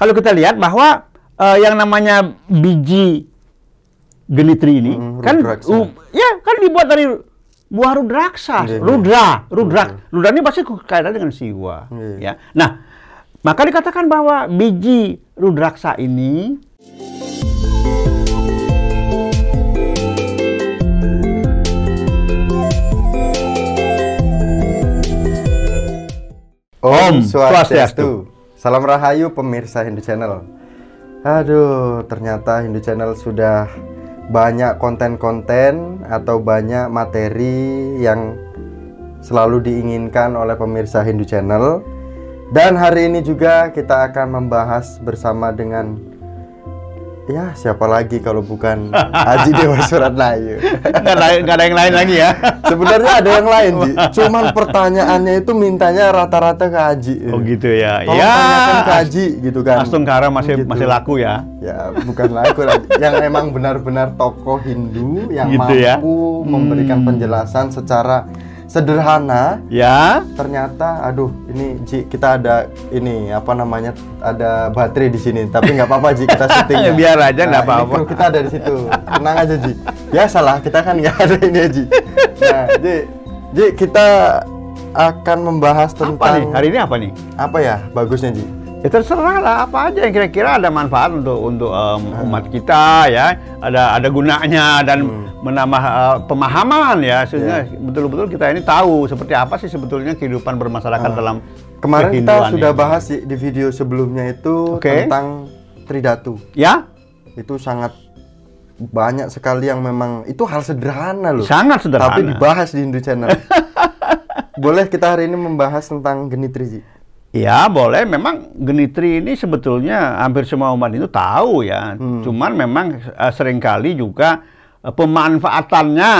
kalau kita lihat bahwa uh, yang namanya biji genitri ini Hmm, kan uh, ya kan dibuat dari buah rudraksa, Iya, iya. rudra, rudrak. Rudra ini pasti kaitannya dengan siwa, Iya. ya. Nah, maka dikatakan bahwa biji rudraksa ini Om Swastiastu. Salam Rahayu pemirsa Hindu Channel. Aduh, ternyata Hindu Channel sudah banyak konten-konten atau banyak materi yang selalu diinginkan oleh pemirsa Hindu Channel. Dan hari ini juga kita akan membahas bersama dengan ya siapa lagi kalau bukan Haji Dewa Suratnayu. nggak ada, nggak ada yang lain lagi ya. Sebenarnya ada yang lain, Ji. Cuman pertanyaannya itu mintanya rata-rata ke Haji. Oh gitu ya. Tolong ya. tanyakan ke Haji gitu kan. Astung Kara masih Gitu. masih laku ya. Ya, bukan laku lah. yang emang benar-benar tokoh Hindu yang Gitu mampu ya. memberikan penjelasan secara sederhana. Ya. Ternyata, aduh, ini Ji kita ada ini apa namanya ada baterai di sini, tapi nggak apa-apa Ji kita syuting. ya. Biar aja, nggak Nah, apa-apa. kita ada di situ. Tenang aja Ji. Biasalah kita kan nggak ada ini ya, Ji. Nah, Ji, Ji kita akan membahas Apa nih? tentang Hari ini apa nih? apa ya bagusnya Ji? Ya terserah lah apa aja yang kira-kira ada manfaat untuk untuk em, umat kita ya, ada ada gunanya dan menambah eh, pemahaman ya sehingga betul-betul kita ini tahu seperti apa sih sebetulnya kehidupan bermasyarakat dalam Kemarin kita sudah ini. bahas di, video sebelumnya itu Oke. tentang Tridatu. ya Itu sangat banyak sekali yang memang itu hal sederhana loh. sangat sederhana. Tapi dibahas di Hindu Channel. Boleh kita hari ini membahas tentang genitri Ji? Ya boleh, memang genitri ini sebetulnya hampir semua umat itu tahu ya. Hmm. Cuman memang eh, sering kali juga eh, pemanfaatannya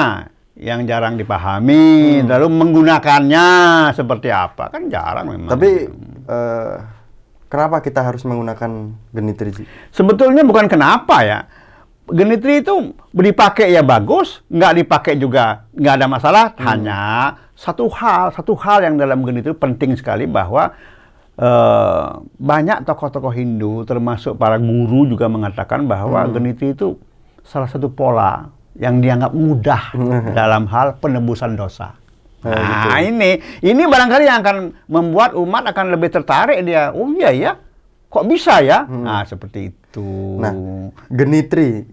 yang jarang dipahami, Hmm. lalu menggunakannya seperti apa kan jarang memang. Tapi eh, kenapa kita harus menggunakan genitri sebetulnya bukan kenapa ya. Genitri itu dipakai ya bagus, nggak dipakai juga nggak ada masalah. Hanya satu hal, satu hal yang dalam genitri penting sekali bahwa eh, banyak tokoh-tokoh Hindu, termasuk para guru juga mengatakan bahwa genitri itu salah satu pola yang dianggap mudah dalam hal penebusan dosa. Nah, Nah, ini ini barangkali yang akan membuat umat akan lebih tertarik dia. Oh iya ya, kok bisa ya? Nah, seperti itu. Nah, genitri.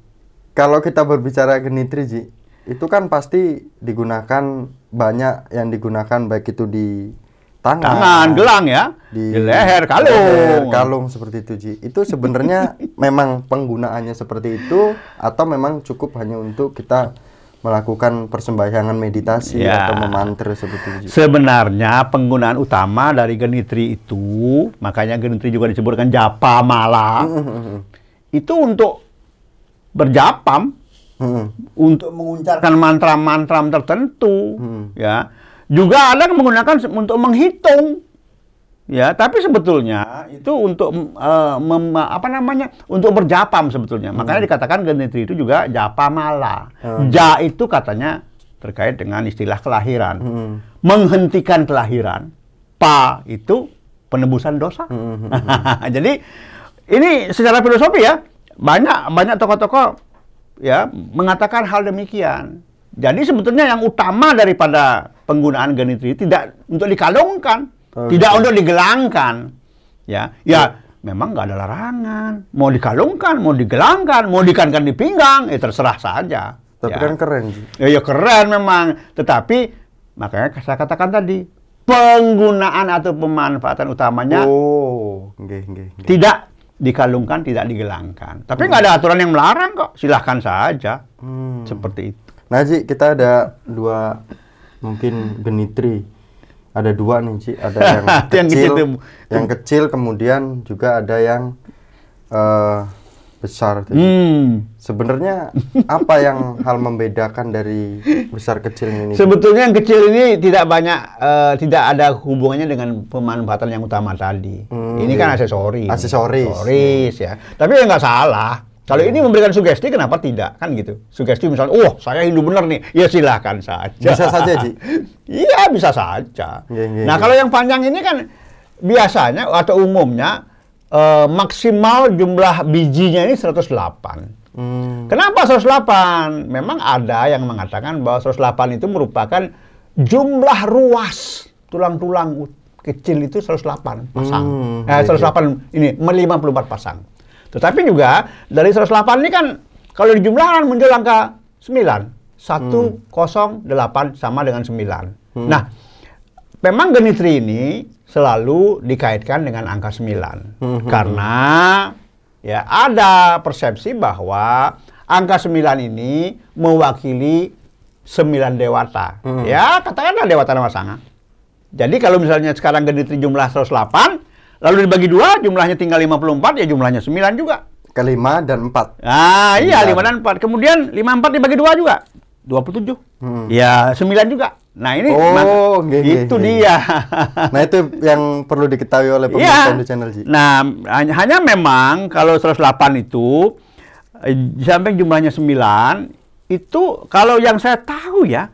Kalau kita berbicara genitri Ji, itu kan pasti digunakan banyak yang digunakan baik itu di tangan, tangan, gelang ya, di, leher, kalung. leher, kalung seperti itu Ji. Itu sebenarnya memang penggunaannya seperti itu atau memang cukup hanya untuk kita melakukan persembahyangan meditasi Ya. atau memantra seperti itu. Sebenarnya penggunaan utama dari genitri itu, makanya genitri juga disebutkan japa mala, itu untuk berjapam, Hmm. untuk mengucapkan mantra-mantra tertentu, Hmm. ya. Juga ada yang menggunakan untuk menghitung, ya. Tapi sebetulnya itu untuk eh, mem- apa namanya, untuk berjapam sebetulnya. Makanya dikatakan genitri itu juga japa mala. Hmm. Ja itu katanya terkait dengan istilah kelahiran, Hmm. menghentikan kelahiran. Pa itu penebusan dosa. Hmm. Jadi ini secara filosofi ya banyak banyak tokoh-tokoh ya mengatakan hal demikian. Jadi sebetulnya yang utama daripada penggunaan genitri tidak untuk dikalungkan, Oh, tidak untuk digelangkan. Ya, ya memang nggak ada larangan. Mau dikalungkan, mau digelangkan, mau dikankan di pinggang, eh terserah saja. Tapi Ya. kan keren. Ya, ya keren memang. Tetapi makanya saya katakan tadi penggunaan atau pemanfaatan utamanya Oh, nggih nggih. nggih. tidak dikalungkan, tidak digelangkan. Tapi nggak ada aturan yang melarang kok. Silahkan saja. Hmm. Seperti itu. Nah, Ji, kita ada dua mungkin genitri. Ada dua nih, Ci. Ada yang Yang kecil, kecil yang kecil, kemudian juga ada yang eh, besar. Hmm. Sebenarnya apa yang hal membedakan dari besar kecil ini? Sebetulnya yang kecil ini tidak banyak, eh, tidak ada hubungannya dengan pemanfaatan yang utama tadi. Hmm, ini iya. kan aksesoris. Aksesoris. Aksesoris, ya. Tapi ya nggak salah. Kalau ini memberikan sugesti, kenapa tidak? Kan gitu. Sugesti misalnya, oh saya Hindu benar nih. Ya silahkan saja. Bisa saja, Ji. Iya, bisa saja. Iya, iya, nah, iya. kalau yang panjang ini kan biasanya atau umumnya eh, maksimal jumlah bijinya ini 108. Hmm. Kenapa 108? Memang ada yang mengatakan bahwa 108 itu merupakan jumlah ruas tulang-tulang kecil itu 108 pasang. Hmm, eh, iya, 108 ini 54 pasang. Tetapi juga dari 108 ini kan kalau dijumlahkan muncul angka 9. 108 sama dengan 9. Nah, memang genitri ini selalu dikaitkan dengan angka 9. Hmm. Karena ya ada persepsi bahwa angka 9 ini mewakili 9 dewata. Hmm. Ya, katakanlah dewata nama sanga. Jadi kalau misalnya sekarang genitri jumlah 108, lalu dibagi dua jumlahnya tinggal 54, ya jumlahnya 9 juga. Kelima dan empat. Ah, iya Sembilan. 5 dan 4. Kemudian 54 dibagi dua juga. 27. Hmm. Ya, 9 juga. Nah, ini Oh, nggih, itu nggih. dia. Nah itu yang perlu diketahui oleh pemirsa Iya. Indo Channel Ji. Nah, hanya, memang kalau 108 itu eh, sampai jumlahnya 9 itu kalau yang saya tahu ya,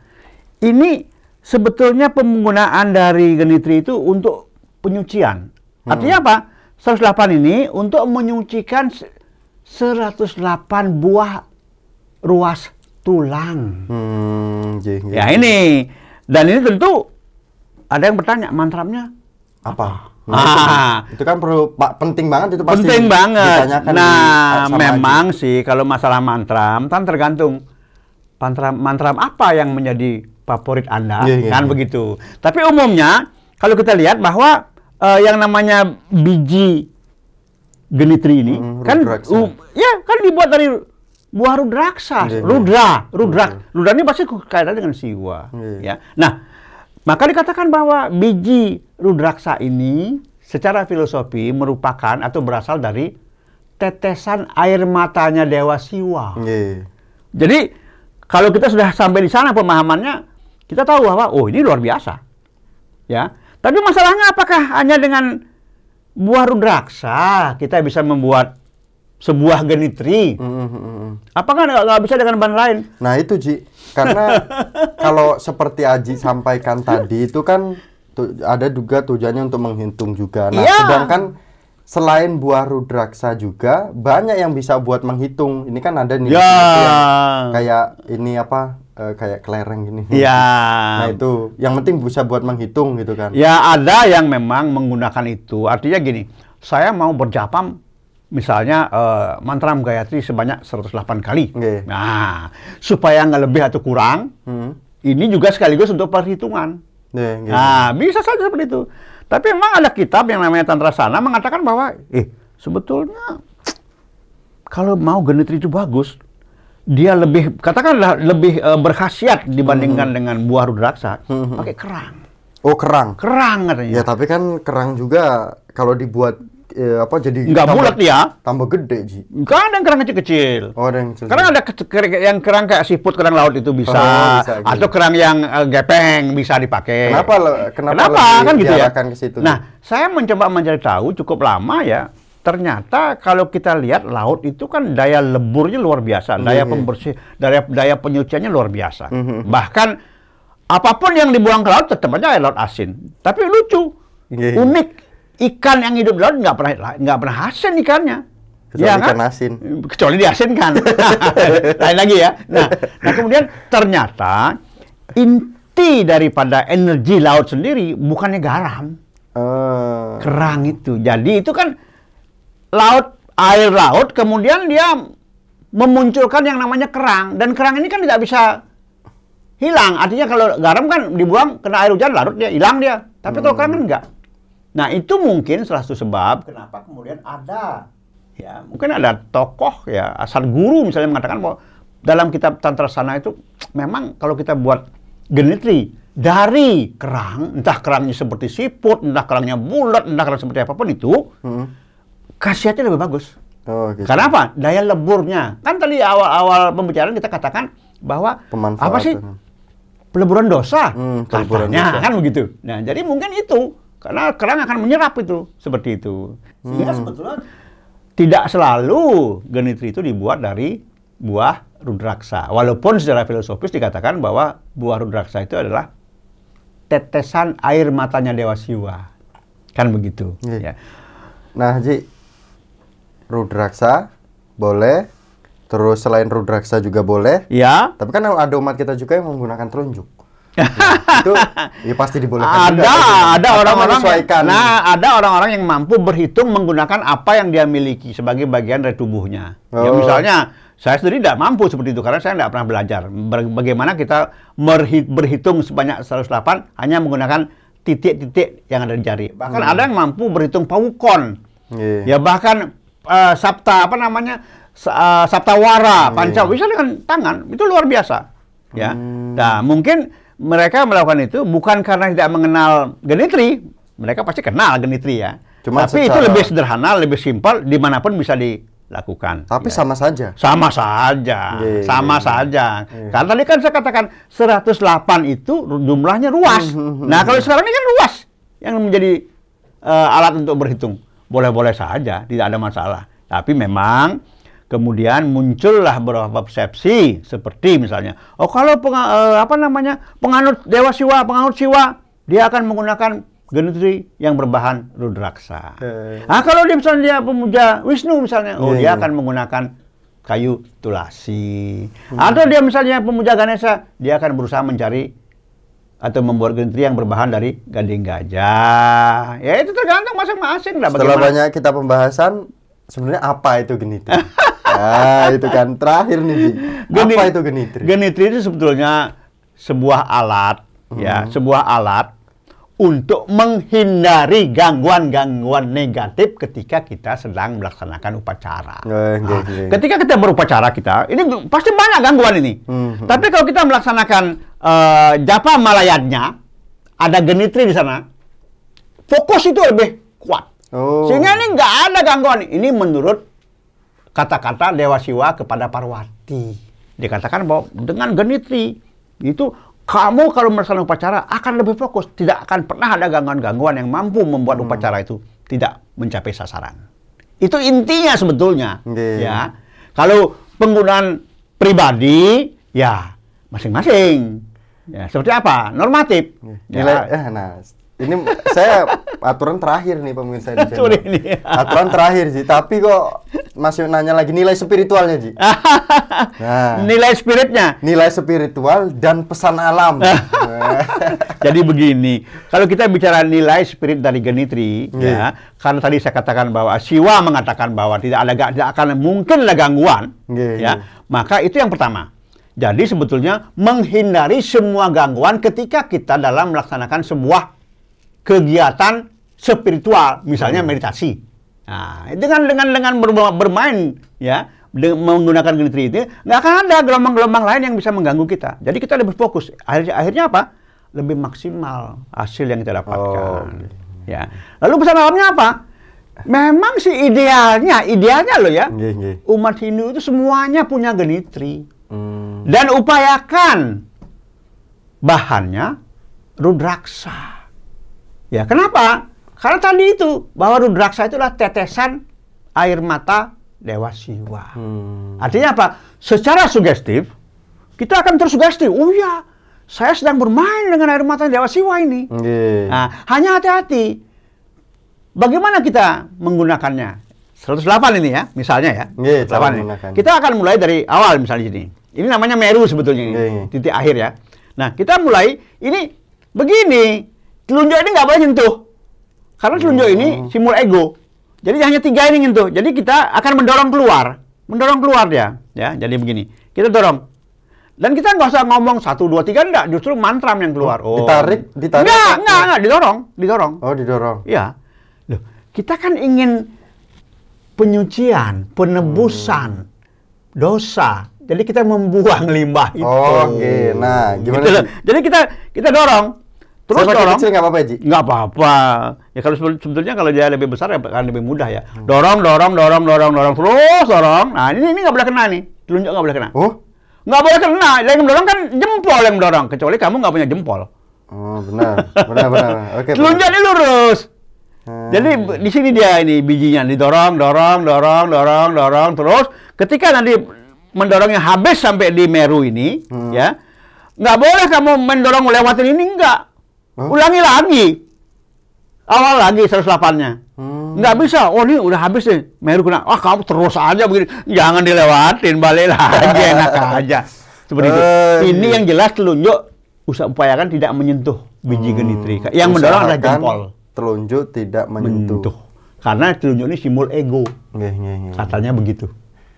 ini sebetulnya penggunaan dari genitri itu untuk penyucian. Artinya apa? 108 ini untuk menyucikan se- 108 buah ruas tulang. Hmm, nggih, nggih. Ya ini. Dan ini tentu ada yang bertanya, mantramnya apa? Ah. itu, itu kan perlu Pak penting banget itu pasti. penting banget. di- Nah, memang sih kalau masalah mantram kan tergantung mantram mantram apa yang menjadi favorit Anda, Iya, iya, kan iya. begitu. Tapi umumnya kalau kita lihat bahwa eh, yang namanya biji genitri ini Hmm, kan uh, ya kan dibuat dari buah rudraksa, Iya, iya. rudra, rudrak. Rudra ini pasti kaitannya dengan siwa, Iya. ya. Nah, maka dikatakan bahwa biji rudraksa ini secara filosofi merupakan atau berasal dari tetesan air matanya Dewa Siwa. Jadi kalau kita sudah sampai di sana pemahamannya, kita tahu bahwa oh ini luar biasa. Ya. Tapi masalahnya apakah hanya dengan buah rudraksa kita bisa membuat sebuah genitri? Hmm, hmm, hmm. Apakah nggak bisa dengan bahan lain? Nah itu Ji, karena kalau seperti Aji sampaikan tadi itu kan tu- ada juga tujuannya untuk menghitung juga. Nah Iya. sedangkan selain buah rudraksa juga banyak yang bisa buat menghitung. Ini kan ada nih Ya. yang kayak ini apa eh, kayak kelereng gini. Ya. Nah itu yang penting bisa buat menghitung gitu kan. Ya ada yang memang menggunakan itu. Artinya gini, saya mau berjapam misalnya eh, mantram Gayatri sebanyak 108 kali. Nggih. Nah, supaya nggak lebih atau kurang, Hmm. ini juga sekaligus untuk perhitungan. Nggih. Nah, bisa saja seperti itu. Tapi memang ada kitab yang namanya Tantra Sana mengatakan bahwa, eh, sebetulnya kalau mau genitri itu bagus, dia lebih katakanlah lebih eh, berkhasiat dibandingkan dengan buah rudraksa, Hmm. pakai kerang. Oh kerang. Kerang katanya. Ya tapi kan kerang juga kalau dibuat eh, apa jadi Nggak tambah- bulat ya. Tambah gede Ji. Kan ada yang kerang kecil-kecil. Oh ada yang kecil. Karena ada yang kerang kayak siput kerang laut itu bisa, Oh, bisa, gitu. atau kerang yang eh, gepeng bisa dipakai. Kenapa kenapa Kenapa kan gitu ya? ke situ, Nah, saya mencoba mencari tahu cukup lama ya. Ternyata kalau kita lihat laut itu kan daya leburnya luar biasa, daya Mhm. pembersih, daya daya penyuciannya luar biasa. Mhm. Bahkan apa pun yang dibuang ke laut tetap aja air laut asin. Tapi lucu, Iya. unik ikan yang hidup di laut nggak pernah nggak pernah asin ikannya. Kecuali Iya kan? ikan asin. kecuali diasinkan. Lain lagi ya. Nah, nah kemudian ternyata inti daripada energi laut sendiri bukannya garam, Eh, kerang itu. Jadi itu kan laut air laut kemudian dia memunculkan yang namanya kerang dan kerang ini kan tidak bisa hilang. Artinya kalau garam kan dibuang kena air hujan larut dia hilang dia. Tapi kalau kerang kan enggak. Nah, itu mungkin salah satu sebab kenapa kemudian ada ya, mungkin ada tokoh ya, asal guru misalnya mengatakan bahwa dalam kitab Tantra Sana itu memang kalau kita buat genitri dari kerang, entah kerangnya seperti siput, entah kerangnya bulat, entah kerang seperti apa pun itu, hmm. Khasiatnya lebih bagus. Oh gitu. Karena apa? Daya leburnya. Kan tadi awal-awal pembicaraan kita katakan bahwa apa sih peleburan dosa Hmm, peleburan katanya dosa. kan begitu. Nah, jadi mungkin itu karena kerang akan menyerap itu seperti itu. Sehingga Hmm. sebetulnya tidak selalu genitri itu dibuat dari buah rudraksa. Walaupun secara filosofis dikatakan bahwa buah rudraksa itu adalah tetesan air matanya Dewa Siwa. Kan begitu. Iya. Ya. Nah Ji, Rudraksa boleh. Terus selain Rudraksa juga boleh. Ya. Tapi kan ada umat kita juga yang menggunakan telunjuk. itu ya pasti dibolehkan Ada, juga. ada Atau orang-orang. Nah, ada orang-orang yang mampu berhitung menggunakan apa yang dia miliki sebagai bagian dari tubuhnya. Ya, Oh. misalnya, saya sendiri tidak mampu seperti itu karena saya tidak pernah belajar bagaimana kita berhitung sebanyak 108 hanya menggunakan titik-titik yang ada di jari. Bahkan Hmm. ada yang mampu berhitung pawukon. Iya. Ya bahkan eh, sabta apa namanya? eh, sabtawara, panca bisa dengan tangan. Itu luar biasa. Ya. Hmm. Nah, mungkin mereka melakukan itu bukan karena tidak mengenal genitri. Mereka pasti kenal genitri ya. Cuma Tapi itu secara- lebih sederhana, lebih simpel, di mana pun bisa dilakukan. Tapi Ya. sama saja. Sama saja, Iya, sama iya, saja. Karena tadi kan saya katakan 108 itu jumlahnya luas. Hmm, nah, kalau sekarang ini kan luas yang menjadi eh, alat untuk berhitung. Boleh-boleh saja, tidak ada masalah. Tapi memang kemudian muncullah beberapa persepsi seperti misalnya, oh kalau penga- eh, apa namanya penganut dewa siwa, penganut siwa, dia akan menggunakan genitri yang berbahan rudraksa. Eh. Ah kalau dia misalnya dia pemuja Wisnu misalnya, oh Iya, dia iya. akan menggunakan kayu tulasi. Atau dia misalnya pemuja Ganesha, dia akan berusaha mencari atau membuat genitri yang berbahan dari gading gajah. Ya itu tergantung masing-masing lah Setelah bagaimana. banyak kita pembahasan, sebenarnya apa itu genitri? ah, itu kan terakhir nih, Ji. Geni- Apa itu genitri? Genitri itu sebetulnya sebuah alat, ya, sebuah alat untuk menghindari gangguan-gangguan negatif ketika kita sedang melaksanakan upacara. Eh, Ah, nggih. ketika kita berupacara kita, ini pasti banyak gangguan ini. Mhm. Tapi kalau kita melaksanakan eh, japa malayatnya, ada genitri di sana, fokus itu lebih kuat. Oh. Sehingga ini nggak ada gangguan. Ini menurut kata-kata Dewa Siwa kepada Parwati. Dikatakan bahwa dengan genitri itu kamu kalau melaksanakan upacara akan lebih fokus. Tidak akan pernah ada gangguan-gangguan yang mampu membuat upacara itu tidak mencapai sasaran. Itu intinya sebetulnya. Nggih. Ya. Kalau penggunaan pribadi, ya masing-masing. Ya, seperti apa? Normatif. Ya. Nilai, eh, nah, ini saya aturan terakhir nih pemirsa di channel. Ini. Aturan terakhir sih, tapi kok masih nanya lagi nilai spiritualnya, Ji. Nah, Nilai spiritnya. nilai spiritual dan pesan alam. Jadi begini, kalau kita bicara nilai spirit dari genitri, Iya. ya, karena tadi saya katakan bahwa Siwa mengatakan bahwa tidak ada tidak akan mungkin ada gangguan, Iya, ya, iya. maka itu yang pertama. Jadi sebetulnya menghindari semua gangguan ketika kita dalam melaksanakan sebuah kegiatan spiritual, misalnya Hmm. meditasi. Nah, dengan dengan dengan ber- bermain ya de- menggunakan genitri itu nggak akan ada gelombang-gelombang lain yang bisa mengganggu kita. Jadi kita lebih fokus. Akhirnya, akhirnya apa? Lebih maksimal hasil yang kita dapatkan. Oh, oke. Ya. Lalu pesan alamnya apa? Memang sih idealnya, idealnya loh ya. Umat Hindu itu semuanya punya genitri Hmm. dan upayakan bahannya rudraksa. Ya, kenapa? Karena tadi itu bahwa rudraksa itulah tetesan air mata Dewa Siwa. Hmm. Artinya apa? Secara sugestif kita akan tersugesti. Oh ya, saya sedang bermain dengan air mata Dewa Siwa ini. Nggih. Nah, hanya hati-hati. Bagaimana kita menggunakannya? 108 ini ya, misalnya ya. 108 ini. Kita akan mulai dari awal misalnya sini. Ini namanya Meru sebetulnya ini, Nggih. titik akhir ya. Nah, kita mulai ini begini. Telunjuk ini nggak boleh nyentuh. Karena telunjuk ini Hmm. simbol ego. Jadi hanya tiga ini nyentuh. Jadi kita akan mendorong keluar. Mendorong keluar dia. Ya, jadi begini. Kita dorong. Dan kita nggak usah ngomong satu, dua, tiga, enggak. Justru mantram yang keluar. Oh. Ditarik- ditarik Enggak, enggak, enggak. Didorong, didorong. Oh, didorong. Iya. Loh, kita kan ingin penyucian, penebusan dosa. Jadi kita membuang limbah itu. Oh, oke. Nah, gimana, Gitu? Jadi kita kita dorong. Terus Saya dorong. kecil nggak apa-apa, Ji? Nggak apa-apa. Ya kalau sebetulnya kalau dia lebih besar ya akan lebih mudah ya. Dorong, dorong, dorong, dorong, dorong, terus dorong. Nah ini ini nggak boleh kena nih. Telunjuk nggak boleh kena. Oh. Nggak boleh kena. Yang mendorong kan jempol yang mendorong. Kecuali kamu nggak punya jempol. Oh, benar. Benar, benar. Oke. Telunjuk ini lurus. Hmm. Jadi di sini dia ini bijinya didorong, dorong, dorong, dorong, dorong terus. Ketika nanti mendorongnya habis sampai di Meru ini, Hmm. ya nggak boleh kamu mendorong lewatin ini enggak. Oh. Ulangi lagi. Awal lagi 108-nya. Hmm. Nggak bisa. Oh ini udah habis nih. Meru kena. Wah kamu terus aja begini. Jangan dilewatin. Balik lagi enak aja. Seperti itu. Eh, Ini yang jelas telunjuk usaha upayakan tidak menyentuh biji Hmm. genitri. Yang mendorong adalah Usahakan jempol. Telunjuk tidak menyentuh. Menyentuh. Karena telunjuk ini simbol ego. Nggih, nggih, nggih. Katanya begitu.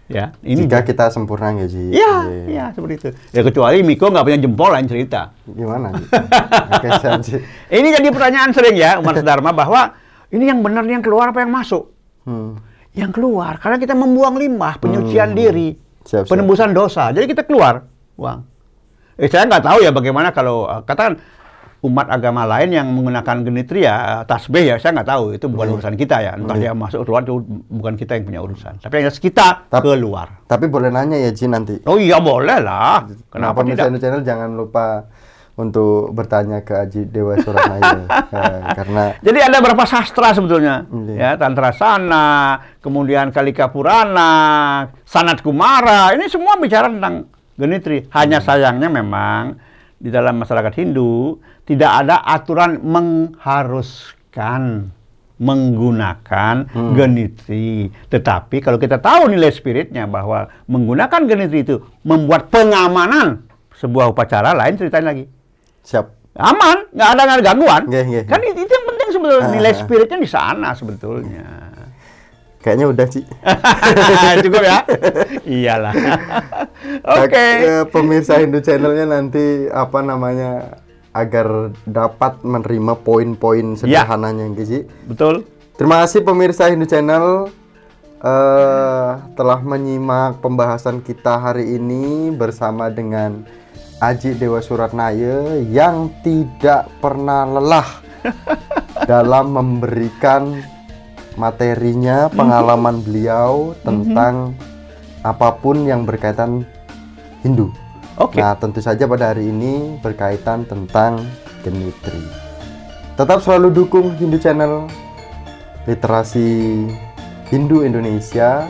Ya, ini Jika kita sempurna nggak sih? Iya, iya seperti itu. Ya kecuali Miko nggak punya jempol lain cerita. Gimana? Ji. Ini jadi pertanyaan sering ya umat Dharma bahwa ini yang benar yang keluar apa yang masuk? Hmm. Yang keluar karena kita membuang limbah, penyucian Hmm. diri, Siap, siap. penembusan dosa. Jadi kita keluar uang. Eh saya nggak tahu ya bagaimana kalau eh, katakan umat agama lain yang menggunakan genitria, eh, tasbih ya saya nggak tahu itu bukan Hmm. urusan kita ya. Entah Hmm. dia masuk keluar itu bukan kita yang punya urusan. Tapi yang kita Tap- keluar. Tapi boleh nanya ya, Ji, nanti. Oh iya boleh lah. Kenapa pemirsa tidak? Channel jangan lupa untuk bertanya ke Aji Dewa Suratnaya Eh, karena Jadi ada beberapa sastra sebetulnya, Iya. ya Tantra Sana, kemudian Kalika Purana, Sanat Kumara, ini semua bicara tentang genitri. Hanya sayangnya memang di dalam masyarakat Hindu tidak ada aturan mengharuskan menggunakan genitri. Tetapi kalau kita tahu nilai spiritnya bahwa menggunakan genitri itu membuat pengamanan sebuah upacara lain ceritain lagi siap. aman, nggak ada nggak ada gangguan. Nggih, nggih, Kan itu, itu yang penting sebetulnya Ah. nilai spiritnya di sana sebetulnya. Kayaknya udah sih. Cukup ya? Iyalah. Oke. Eh, pemirsa Hindu Channelnya nanti apa namanya agar dapat menerima poin-poin Ya. sederhananya gitu sih. Betul. Terima kasih pemirsa Hindu Channel eh, telah menyimak pembahasan kita hari ini bersama dengan Aji Dewa Suratnaya yang tidak pernah lelah dalam memberikan materinya, pengalaman beliau tentang apa pun yang berkaitan Hindu. Oke. Nah, tentu saja pada hari ini berkaitan tentang genitri. Tetap selalu dukung Hindu Channel, literasi Hindu Indonesia.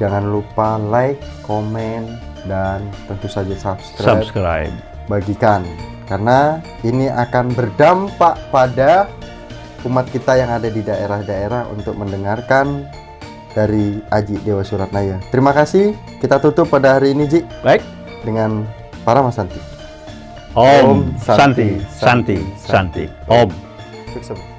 Jangan lupa like, komen, dan tentu saja subscribe. Subscribe. Bagikan, karena ini akan berdampak pada umat kita yang ada di daerah-daerah untuk mendengarkan dari Aji Dewa Suratnaya. Terima kasih. Kita tutup pada hari ini, Ji Baik. dengan para Mas Santi. Om, Om, Santi, Santi, Santi, Santi. Om. Sukses.